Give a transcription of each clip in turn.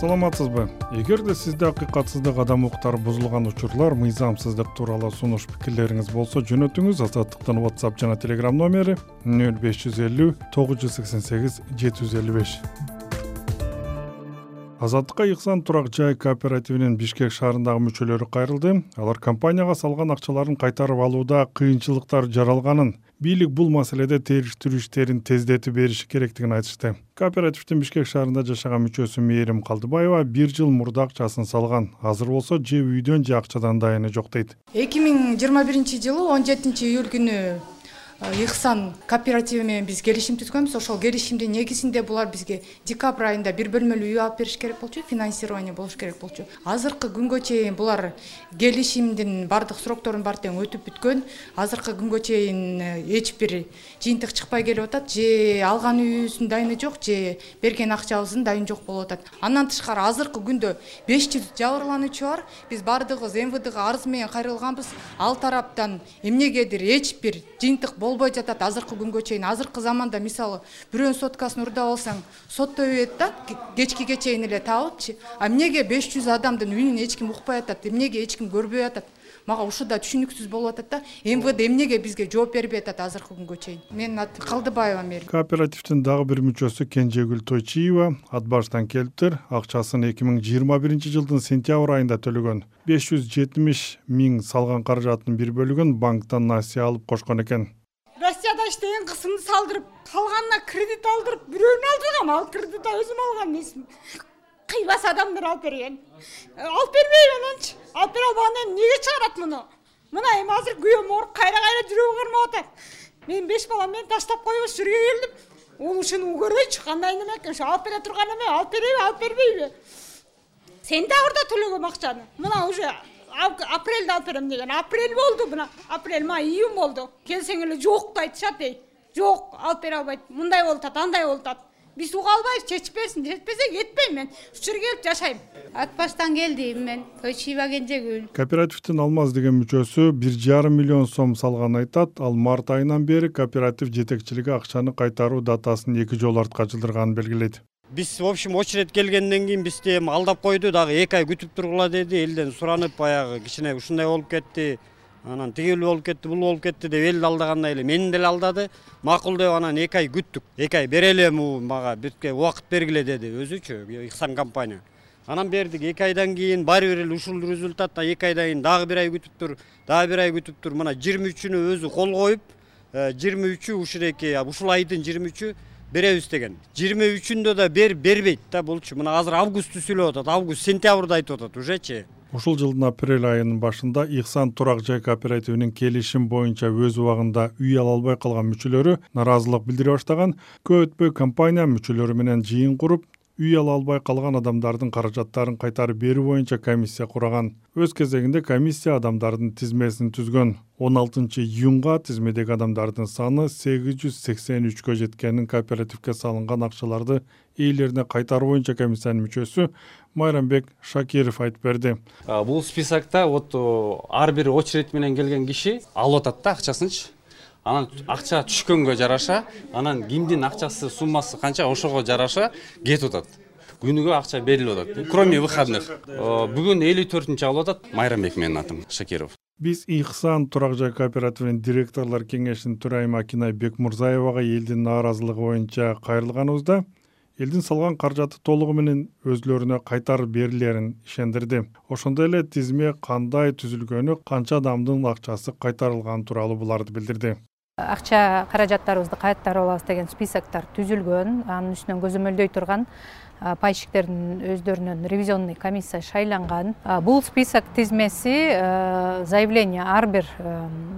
саламатсызбы? Эгерде сизде акыйкатсыздык адам укуктары бузулган учурлар мыйзамсыздык тууралуу сунуш пикирлериңиз болсо жөнөтүңүз азаттыктын whatsapp жана telegram номери нөл беш жүз элүү тогуз жүз сексен сегиз жети жүз элүү беш азаттыкка ыксан турак жай кооперативинин бишкек шаарындагы мүчөлөрү кайрылды. Алар компанияга салган акчаларын кайтарып алууда кыйынчылыктар жаралганын бийлик бул маселеде териштирүү иштерин тездетип бериши керектигин айтышты. Кооперативдин бишкек шаарында жашаган мүчөсү мээрим калдыбаева бир жыл мурда акчасын салган. Азыр болсо же үйдөн же акчадан дайыны жок дейт. Эки миң жыйырма биринчи жылы он жетинчи июль күнү Э, ихсан кооперативи менен биз келишим түзгөнбүз. Ошол келишимдин негизинде булар бизге декабрь айында бир бөлмөлүү үй алып бериш керек болчу финансирование болуш керек болчу. Азыркы күнгө чейин булар келишимдин баардык срокторун баары тең өтүп бүткөн. Азыркы күнгө чейин э, эч бир жыйынтык чыкпай келип атат. Же алган үйүбүздүн дайыны жок же берген акчабыздын дайыны жок болуп атат. Андан тышкары азыркы күндө беш жүз жабырлануучу бар. Биз баардыгыбыз мвдга арыз менен кайрылганбыз. Ал тараптан эмнегедир эч бир жыйынтык болбой жатат азыркы күнгө чейин. Азыркы заманда мисалы бирөөнүн соткасын урдап алсаң соттой берет да кечкиге чейин эле табылыпчы а эмнеге беш жүз адамдын үнүн эч ким укпай атат эмнеге эч ким көрбөй атат? Мага ушул да түшүнүксүз болуп атат да мвд эмнеге бизге жооп бербей атат азыркы күнгө чейин? Менин атым калдыбаева мээрим кооперативдин дагы бир мүчөсү кенжегүл тойчиева ат баштан келиптир. Акчасын эки миң жыйырма биринчи жылдын сентябрь айында төлөгөн. беш жүз жетимиш миң салган каражатынын бир бөлүгүн банктан насыя алып кошкон экен иштеген кызымды салдырып калганына кредит алдырып бирөөнү алдыргам ал кредит өзүм алган эмесмин кыйбас адамдар алып берген. Алып бербейм ананчы алып бере албагандан эмнеге чыгарат муну? Мына эми азыр күйөөм ооруп кайра кайра жүрөгү кармап атат. Мен беш балам менен таштап коюп ушул жерге келдим ушуну көрбөйчү кандай неме экен? Ушу алып бере турган эме? Алып береби алып бербейби? Сентябрда төлөгөм акчаны мына уже апрелде алып берем деген. Апрель болду мына апрель май июнь болду. Келсең эле жок да айтышат эй жок алып бере албайт. Мындай болуп атат андай болуп атат. Биз уга албайбыз чечип берсин жетпесе кетпейм мен. Ушул жерге келип жашайм. Ат баштан келдим мен. Тойчиева кенжегүл кооперативдин алмаз деген мүчөсү бир жарым миллион сом салганын айтат. Ал март айынан бери кооператив жетекчилиги акчаны кайтаруу датасын эки жолу артка жылдырганын белгилейт биз в общем очередь келгенден кийин бизди эми алдап койду дагы эки ай күтүп тургула деди элден суранып баягы кичине ушундай болуп кетти анан тигил болуп кетти бул болуп кетти деп элди алдагандай эле мени деле алдады. Макул деп анан эки ай күттүк эки ай берели эми мага бизге убакыт бергиле деди өзүчү ихсан компания. Анан бердик эки айдан кийин баары бир эле ушул результат эки айдан кийин дагы бир ай күтүп тур дагы бир ай күтүп тур. Мына жыйырма үчүнө өзү кол коюп э, жыйырма үчү ушуреки ушул айдын жыйырма үчү беребиз деген. жыйырма үчүндө да берип бербейт да булчу мына азыр августты сүйлөп атат август сентябрды айтып атат ужечи ушул жылдын апрель айынын башында ихсан турак жай кооперативинин келишим боюнча өз убагында үй ала албай калган мүчөлөрү нааразылык билдире баштаган. Көп өтпөй компания мүчөлөрү менен жыйын куруп үй ала албай калган адамдардын каражаттарын кайтарып берүү боюнча комиссия курган өз кезегинде комиссия адамдардын тизмесин түзгөн. Он алтынчы июнга тизмедеги адамдардын саны сегиз жүз сексен үчкө жеткенин кооперативге салынган акчаларды ээлерине кайтаруу боюнча комиссиянын мүчөсү майрамбек шакиров айтып берди. Бул списокто вот ар бир очередь менен келген киши алып атат да акчасынчы анан акча түшкөнгө жараша анан кимдин акчасы суммасы канча ошого жараша кетип атат. Күнүгө акча берилип атат. Кроме выходных. Бүгүн элүү төртүнчү алып атат майрамбек менин атым шакиров. Биз ихсан турак жай кооперативинин директорлор кеңешинин төрайымы акинай бекмурзаевага элдин нааразылыгы боюнча кайрылганыбызда элдин салган каражаты толугу менен өзүлөрүнө кайтарып берилерин ишендирди. Ошондой эле тизме кандай түзүлгөнү канча адамдын акчасы кайтарылганы тууралуу буларды билдирди акча каражаттарыбызды кайтарып алабыз деген списоктор түзүлгөн. Анын үстүнөн көзөмөлдөй турган пайщиктердин өздөрүнөн ревизионный комиссия шайланган. Бул список тизмеси заявление ар бир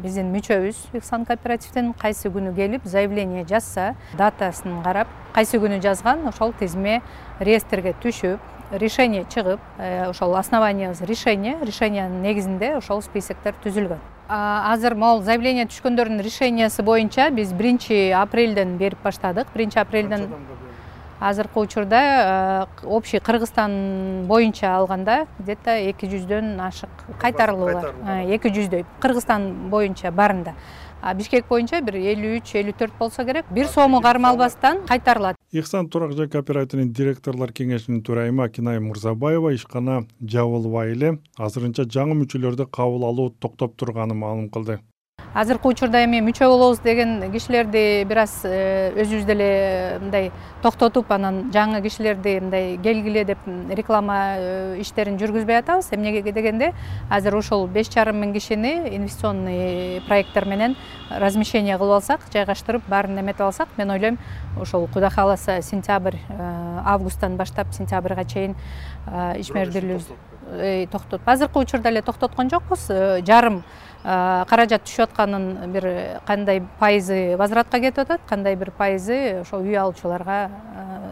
биздин мүчөбүз ихсан кооперативдин кайсы күнү келип заявление жазса датасын карап кайсы күнү жазган ошол тизме реестрге түшүп решение чыгып э, ошол основаниябыз решение решениянын негизинде ошол списоктор түзүлгөн азыр могул заявление түшкөндөрдүн решениясы боюнча биз биринчи апрелден берип баштадык. Биринчи апрелден азыркы учурда общий кыргызстан боюнча алганда где то эки жүздөн ашык кайтарылуу бар эки жүздөй. Кыргызстан боюнча баарында бишкек боюнча бир элүү үч элүү төрт болсо керек. Бир сому кармалбастан кайтарылат. Ихсан турак жай кооперативинин директорлор кеңешинин төрайымы акинай мырзабаева ишкана жабылбай эле азырынча жаңы мүчөлөрдү кабыл алуу токтоп турганын маалым кылды азыркы учурда эми мүчө болобуз деген кишилерди бир аз э, өзүбүз деле мындай токтотуп анан жаңы кишилерди мындай келгиле деп реклама э, иштерин жүргүзбөй атабыз. Эмнеге дегенде азыр ушул беш жарым миң кишини инвестиционный проекттер менен размещение кылып алсак жайгаштырып баарын эметип алсак мен ойлойм ошол кудай кааласа сентябрь э, августтан баштап сентябрга чейин ишмердүүлүгүбүз токтотуп азыркы учурда эле токтоткон жокпуз. Жарым каражат түшүп атканын бир кандай пайызы возвратка кетип атат кандай бир пайызы ошол үй алуучуларга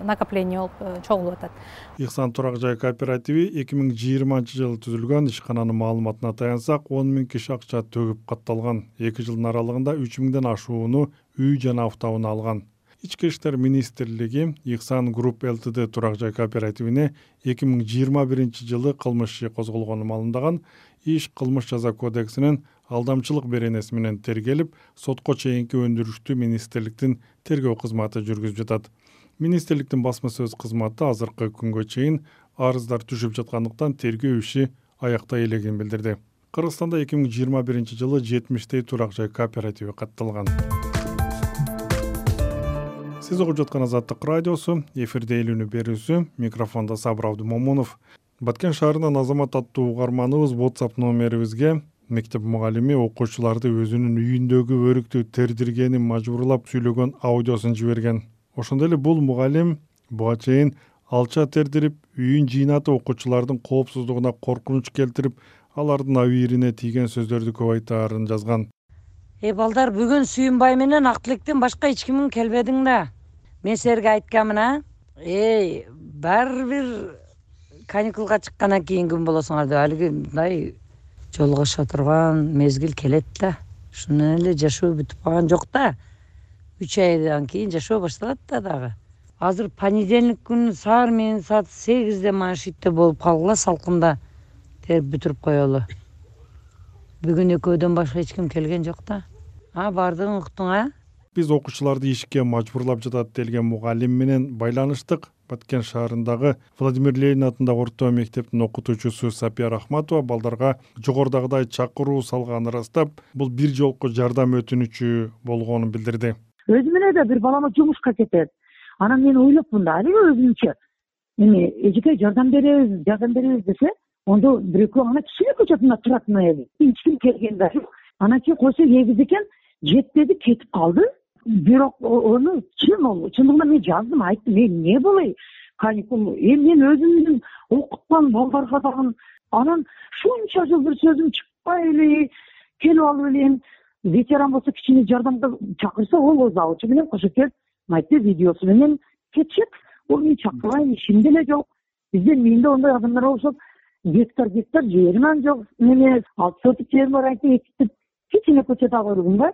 накопление болуп э, чогулуп атат. Ихсан турак жай кооперативи эки миң жыйырманчы жылы түзүлгөн ишкананын маалыматына таянсак он миң киши акча төгүп катталган. Эки жылдын аралыгында үч миңден ашууну үй жана автоунаа алган ички иштер министрлиги ихсан групп лтд турак жай кооперативине эки миң жыйырма биринчи жылы кылмыш иши козголгонун маалымдаган иш кылмыш жаза кодексинин алдамчылык беренеси менен тергелип сотко чейинки өндүрүштү министрликтин тергөө кызматы жүргүзүп жатат. Министрликтин басма сөз кызматы азыркы күнгө чейин арыздар түшүп жаткандыктан тергөө иши аяктай элегин билдирди. Кыргызстанда эки миң жыйырма биринчи жылы жетимиштей турак жай кооперативи катталган сиз угуп жаткан азаттык радиосу эфирде эл үнү берүүсү микрофондо сабыр абдымомунов баткен шаарынан азамат аттуу угарманыбыз whatsapp номерибизге мектеп мугалими окуучуларды өзүнүн үйүндөгү өрүктү тердиргенин мажбурлап сүйлөгөн аудиосун жиберген. Ошондой эле бул мугалим буга чейин алча тердирип үйүн жыйнатып окуучулардын коопсуздугуна коркунуч келтирип алардын абийирине тийген сөздөрдү көп айтаарын жазган. Эй балдар бүгүн сүйүнбай менен ак тилектен башка эч кимин келбедиң да мен силерге айтканмын а? Эй баары бир каникулга чыккандан кийин күн болосуңар деп алиги мындай жолугуша турган мезгил келет да. Ушуну эле жашоо бүтүп калган жок да үч айдан кийин жашоо башталат да дагы. Азыр понедельник күнү саар менен саат сегизде машитте болуп калгыла салкында. Терип бүтүрүп коелу. Бүгүн экөөдөн башка эч ким келген жок да а баардыгың уктуң а биз окуучуларды ишке мажбурлап жатат делген мугалим менен байланыштык баткен шаарындагы владимир ленин атындагы орто мектептин окутуучусу сапия рахматова балдарга жогорудагыдай чакыруу салганын ырастап бул бир жолку жардам өтүнүчү болгонун билдирди. Өзүм эле да бир балама жумушка кетет. Анан мен ойлопмун да алиги өзүмчө эми эжеке жардам беребиз жардам беребиз десе ондо бир экөө ана кичине көчөтүндө турат эми. Эч ким келген да жок анан кийин койсо эгиз экен жетпеди кетип калды бирок ону чын ол чындыгында мен жаздым айттым эй эмне болой каникул эми мен өзүмдүн окуткан балдарга дагы анан ушунча жыл бир сөзүм чыкпай эле келип алып элем ветеран болсо кичине жардамга чакырса ол заводчу менен кошо келип мынтип видеосу менен кетишет мен чакырбайм ишим деле жок биздин миинде ондой адамдар болушот гектар гектар жерим анан жок неме алты соток жерим бар антип кичине көчөт ага көргүм да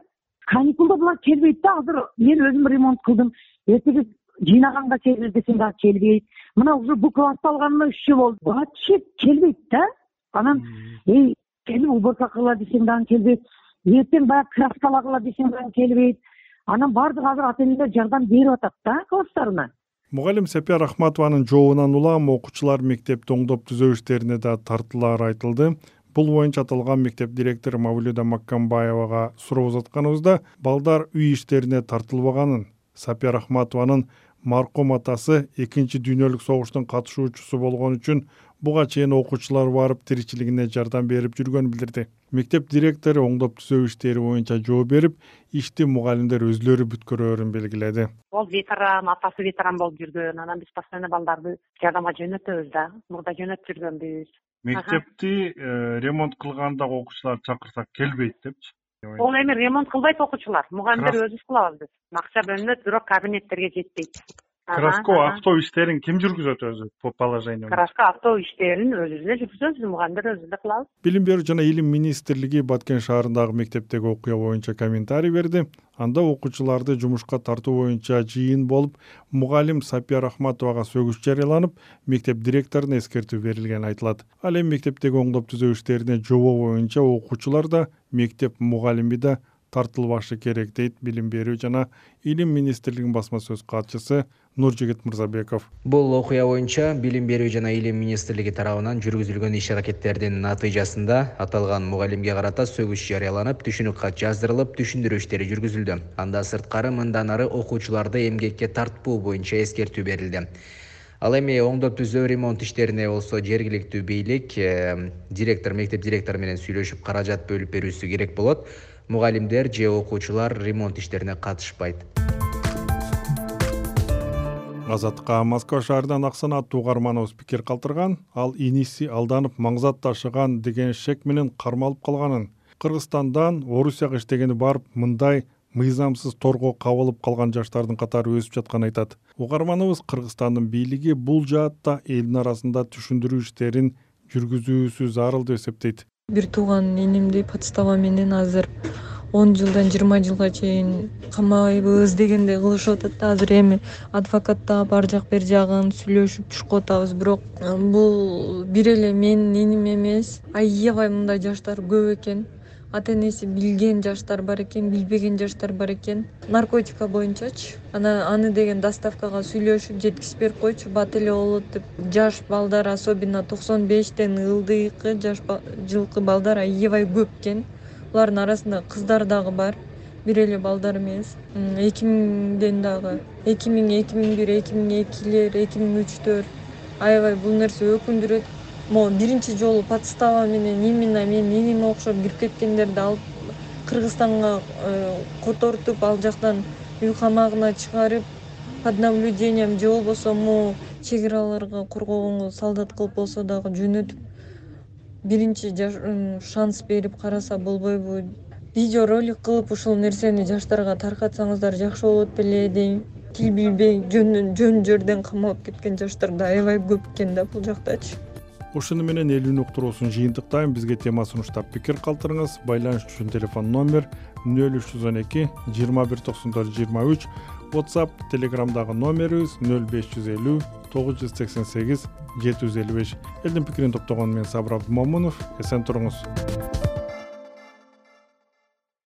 каникулда булар келбейт да. Азыр мен өзүм ремонт кылдым. Эртеге жыйнаганга келириз десең дагы келбейт. Мына уже буква атталганына үч жыл болду. Вообще келбейт да. Анан эй келип уборка кыгыла десең дагы келбейт. Эртең баягы краскалагыла десең дагы келбейт. Анан баардыгы азыр ата энелер жардам берип атат да класстарына. Мугалим сапия рахматованын жообунан улам окуучулар мектепти оңдоп түзөө иштерине да тартылаары айтылды бул боюнча аталган мектеп директору мавлюда маккамбаевага суроо узатканыбызда балдар үй иштерине тартылбаганын сапия рахматованын маркум атасы экинчи дүйнөлүк согуштун катышуучусу болгон үчүн буга чейин окуучулар барып тиричилигине жардам берип жүргөнүн билдирди. Мектеп директору оңдоп түзөө иштери боюнча жооп берип ишти мугалимдер өзүлөрү бүткөрөөрүн белгиледи. Ол ветеран атасы ветеран болуп жүргөн анан биз постоянно балдарды жардамга жөнөтөбүз да мурда жөнөтүп жүргөнбүз мектепти э, ремонт кылганда окуучуларды чакырсак келбейт депчи? Ол эми ремонт кылбайт окуучулар. Мугалимдер өзүбүз кылабыз биз. Акча бөлүнөт бирок кабинеттерге жетпейт краска актоо иштерин ким жүргүзөт өзү по положению краска актоо иштерин өзүбүз эле жүргүзөбүз мугалимдер өзүбүз эле кылабыз. Билим берүү жана илим министрлиги баткен шаарындагы мектептеги окуя боюнча комментарий берди. Анда окуучуларды жумушка тартуу боюнча жыйын болуп мугалим сапия рахматовага сөгүш жарыяланып мектеп директоруна эскертүү берилгени айтылат. Ал эми мектептеги оңдоп түзөө иштерине жобоо боюнча окуучулар да мектеп мугалими да тартылбашы керек дейт билим берүү жана илим министрлигинин басма сөз катчысы нуржигит мырзабеков. Бул окуя боюнча билим берүү жана илим министрлиги тарабынан жүргүзүлгөн иш аракеттердин натыйжасында аталган мугалимге карата сөгүш жарыяланып түшүнүк кат жаздырылып түшүндүрүү иштери жүргүзүлдү. Андан сырткары мындан ары окуучуларды эмгекке тартпоо боюнча эскертүү берилди. Ал эми оңдоп түзөө ремонт иштерине болсо жергиликтүү бийлик э, директор мектеп директору менен сүйлөшүп каражат бөлүп берүүсү керек болот. Мугалимдер же окуучулар ремонт иштерине катышпайт азаттыкка москва шаарынан аксанат угармановубуз пикир калтырган ал иниси алданып маңзат ташыган деген шек менен кармалып калганын. Кыргызстандан орусияга иштегени барып мындай мыйзамсыз торго кабылып калган жаштардын катары өсүп жатканын айтат. Угармановубуз кыргызстандын бийлиги бул жаатта элдин арасында түшүндүрүү иштерин жүргүзүүсү зарыл деп эсептейт. Бир тууган инимди подстава менен азыр он жылдан жыйырма жылга чейин камайбыз дегендей кылышып атат да. Азыр эми адвокат таап ар жак бери жагын сүйлөшүп калып атабыз. Бирок бул бир эле менин иним эмес. Аябай мындай жаштар көп экен. Ата энеси билген жаштар бар экен билбеген жаштар бар экен. Наркотика боюнчачы анан аны деген доставкага сүйлөшүп жеткизип берип койчу. Бат эле болот деп. Жаш балдар особенно токсон бештен ылдыйкы жаш жылкы балдар аябай көп экен булардын арасында кыздар дагы бар. Бир эле балдар эмес. Эки миңден дагы. Эки миң эки миң бир эки миң экилер эки миң үчтөр. Аябай бул нерсе өкүндүрөт. Могу биринчи жолу подстава менен именно менин иниме окшоп кирип кеткендерди алып кыргызстанга э, котортуп ал жактан үй камагына чыгарып под наблюдением же болбосо могу чек араларга коргогонго солдат кылып болсо дагы жөнөтүп биринчи шанс берип караса болбойбу. Видео ролик кылып ушул нерсени жаштарга таркатсаңыздар жакшы болот беле дейм тил билбей жөн жерден камалып кеткен жаштар да аябай көп экен да бул жактачы. Ушуну менен эл үн уктуруусун жыйынтыктайм бизге тема сунуштап пикир калтырыңыз. Байланыш үчүн телефон номер нөл үч жүз он эки жыйырма бир токсон төрт жыйырма үч. Whatsapp телеграмдагы номерибиз нөл беш жүз элүү тогуз жүз сексен сегиз жети жүз элүү беш элдин пикирин топтогон мен сабыр абдымомунов. Эсен туруңуз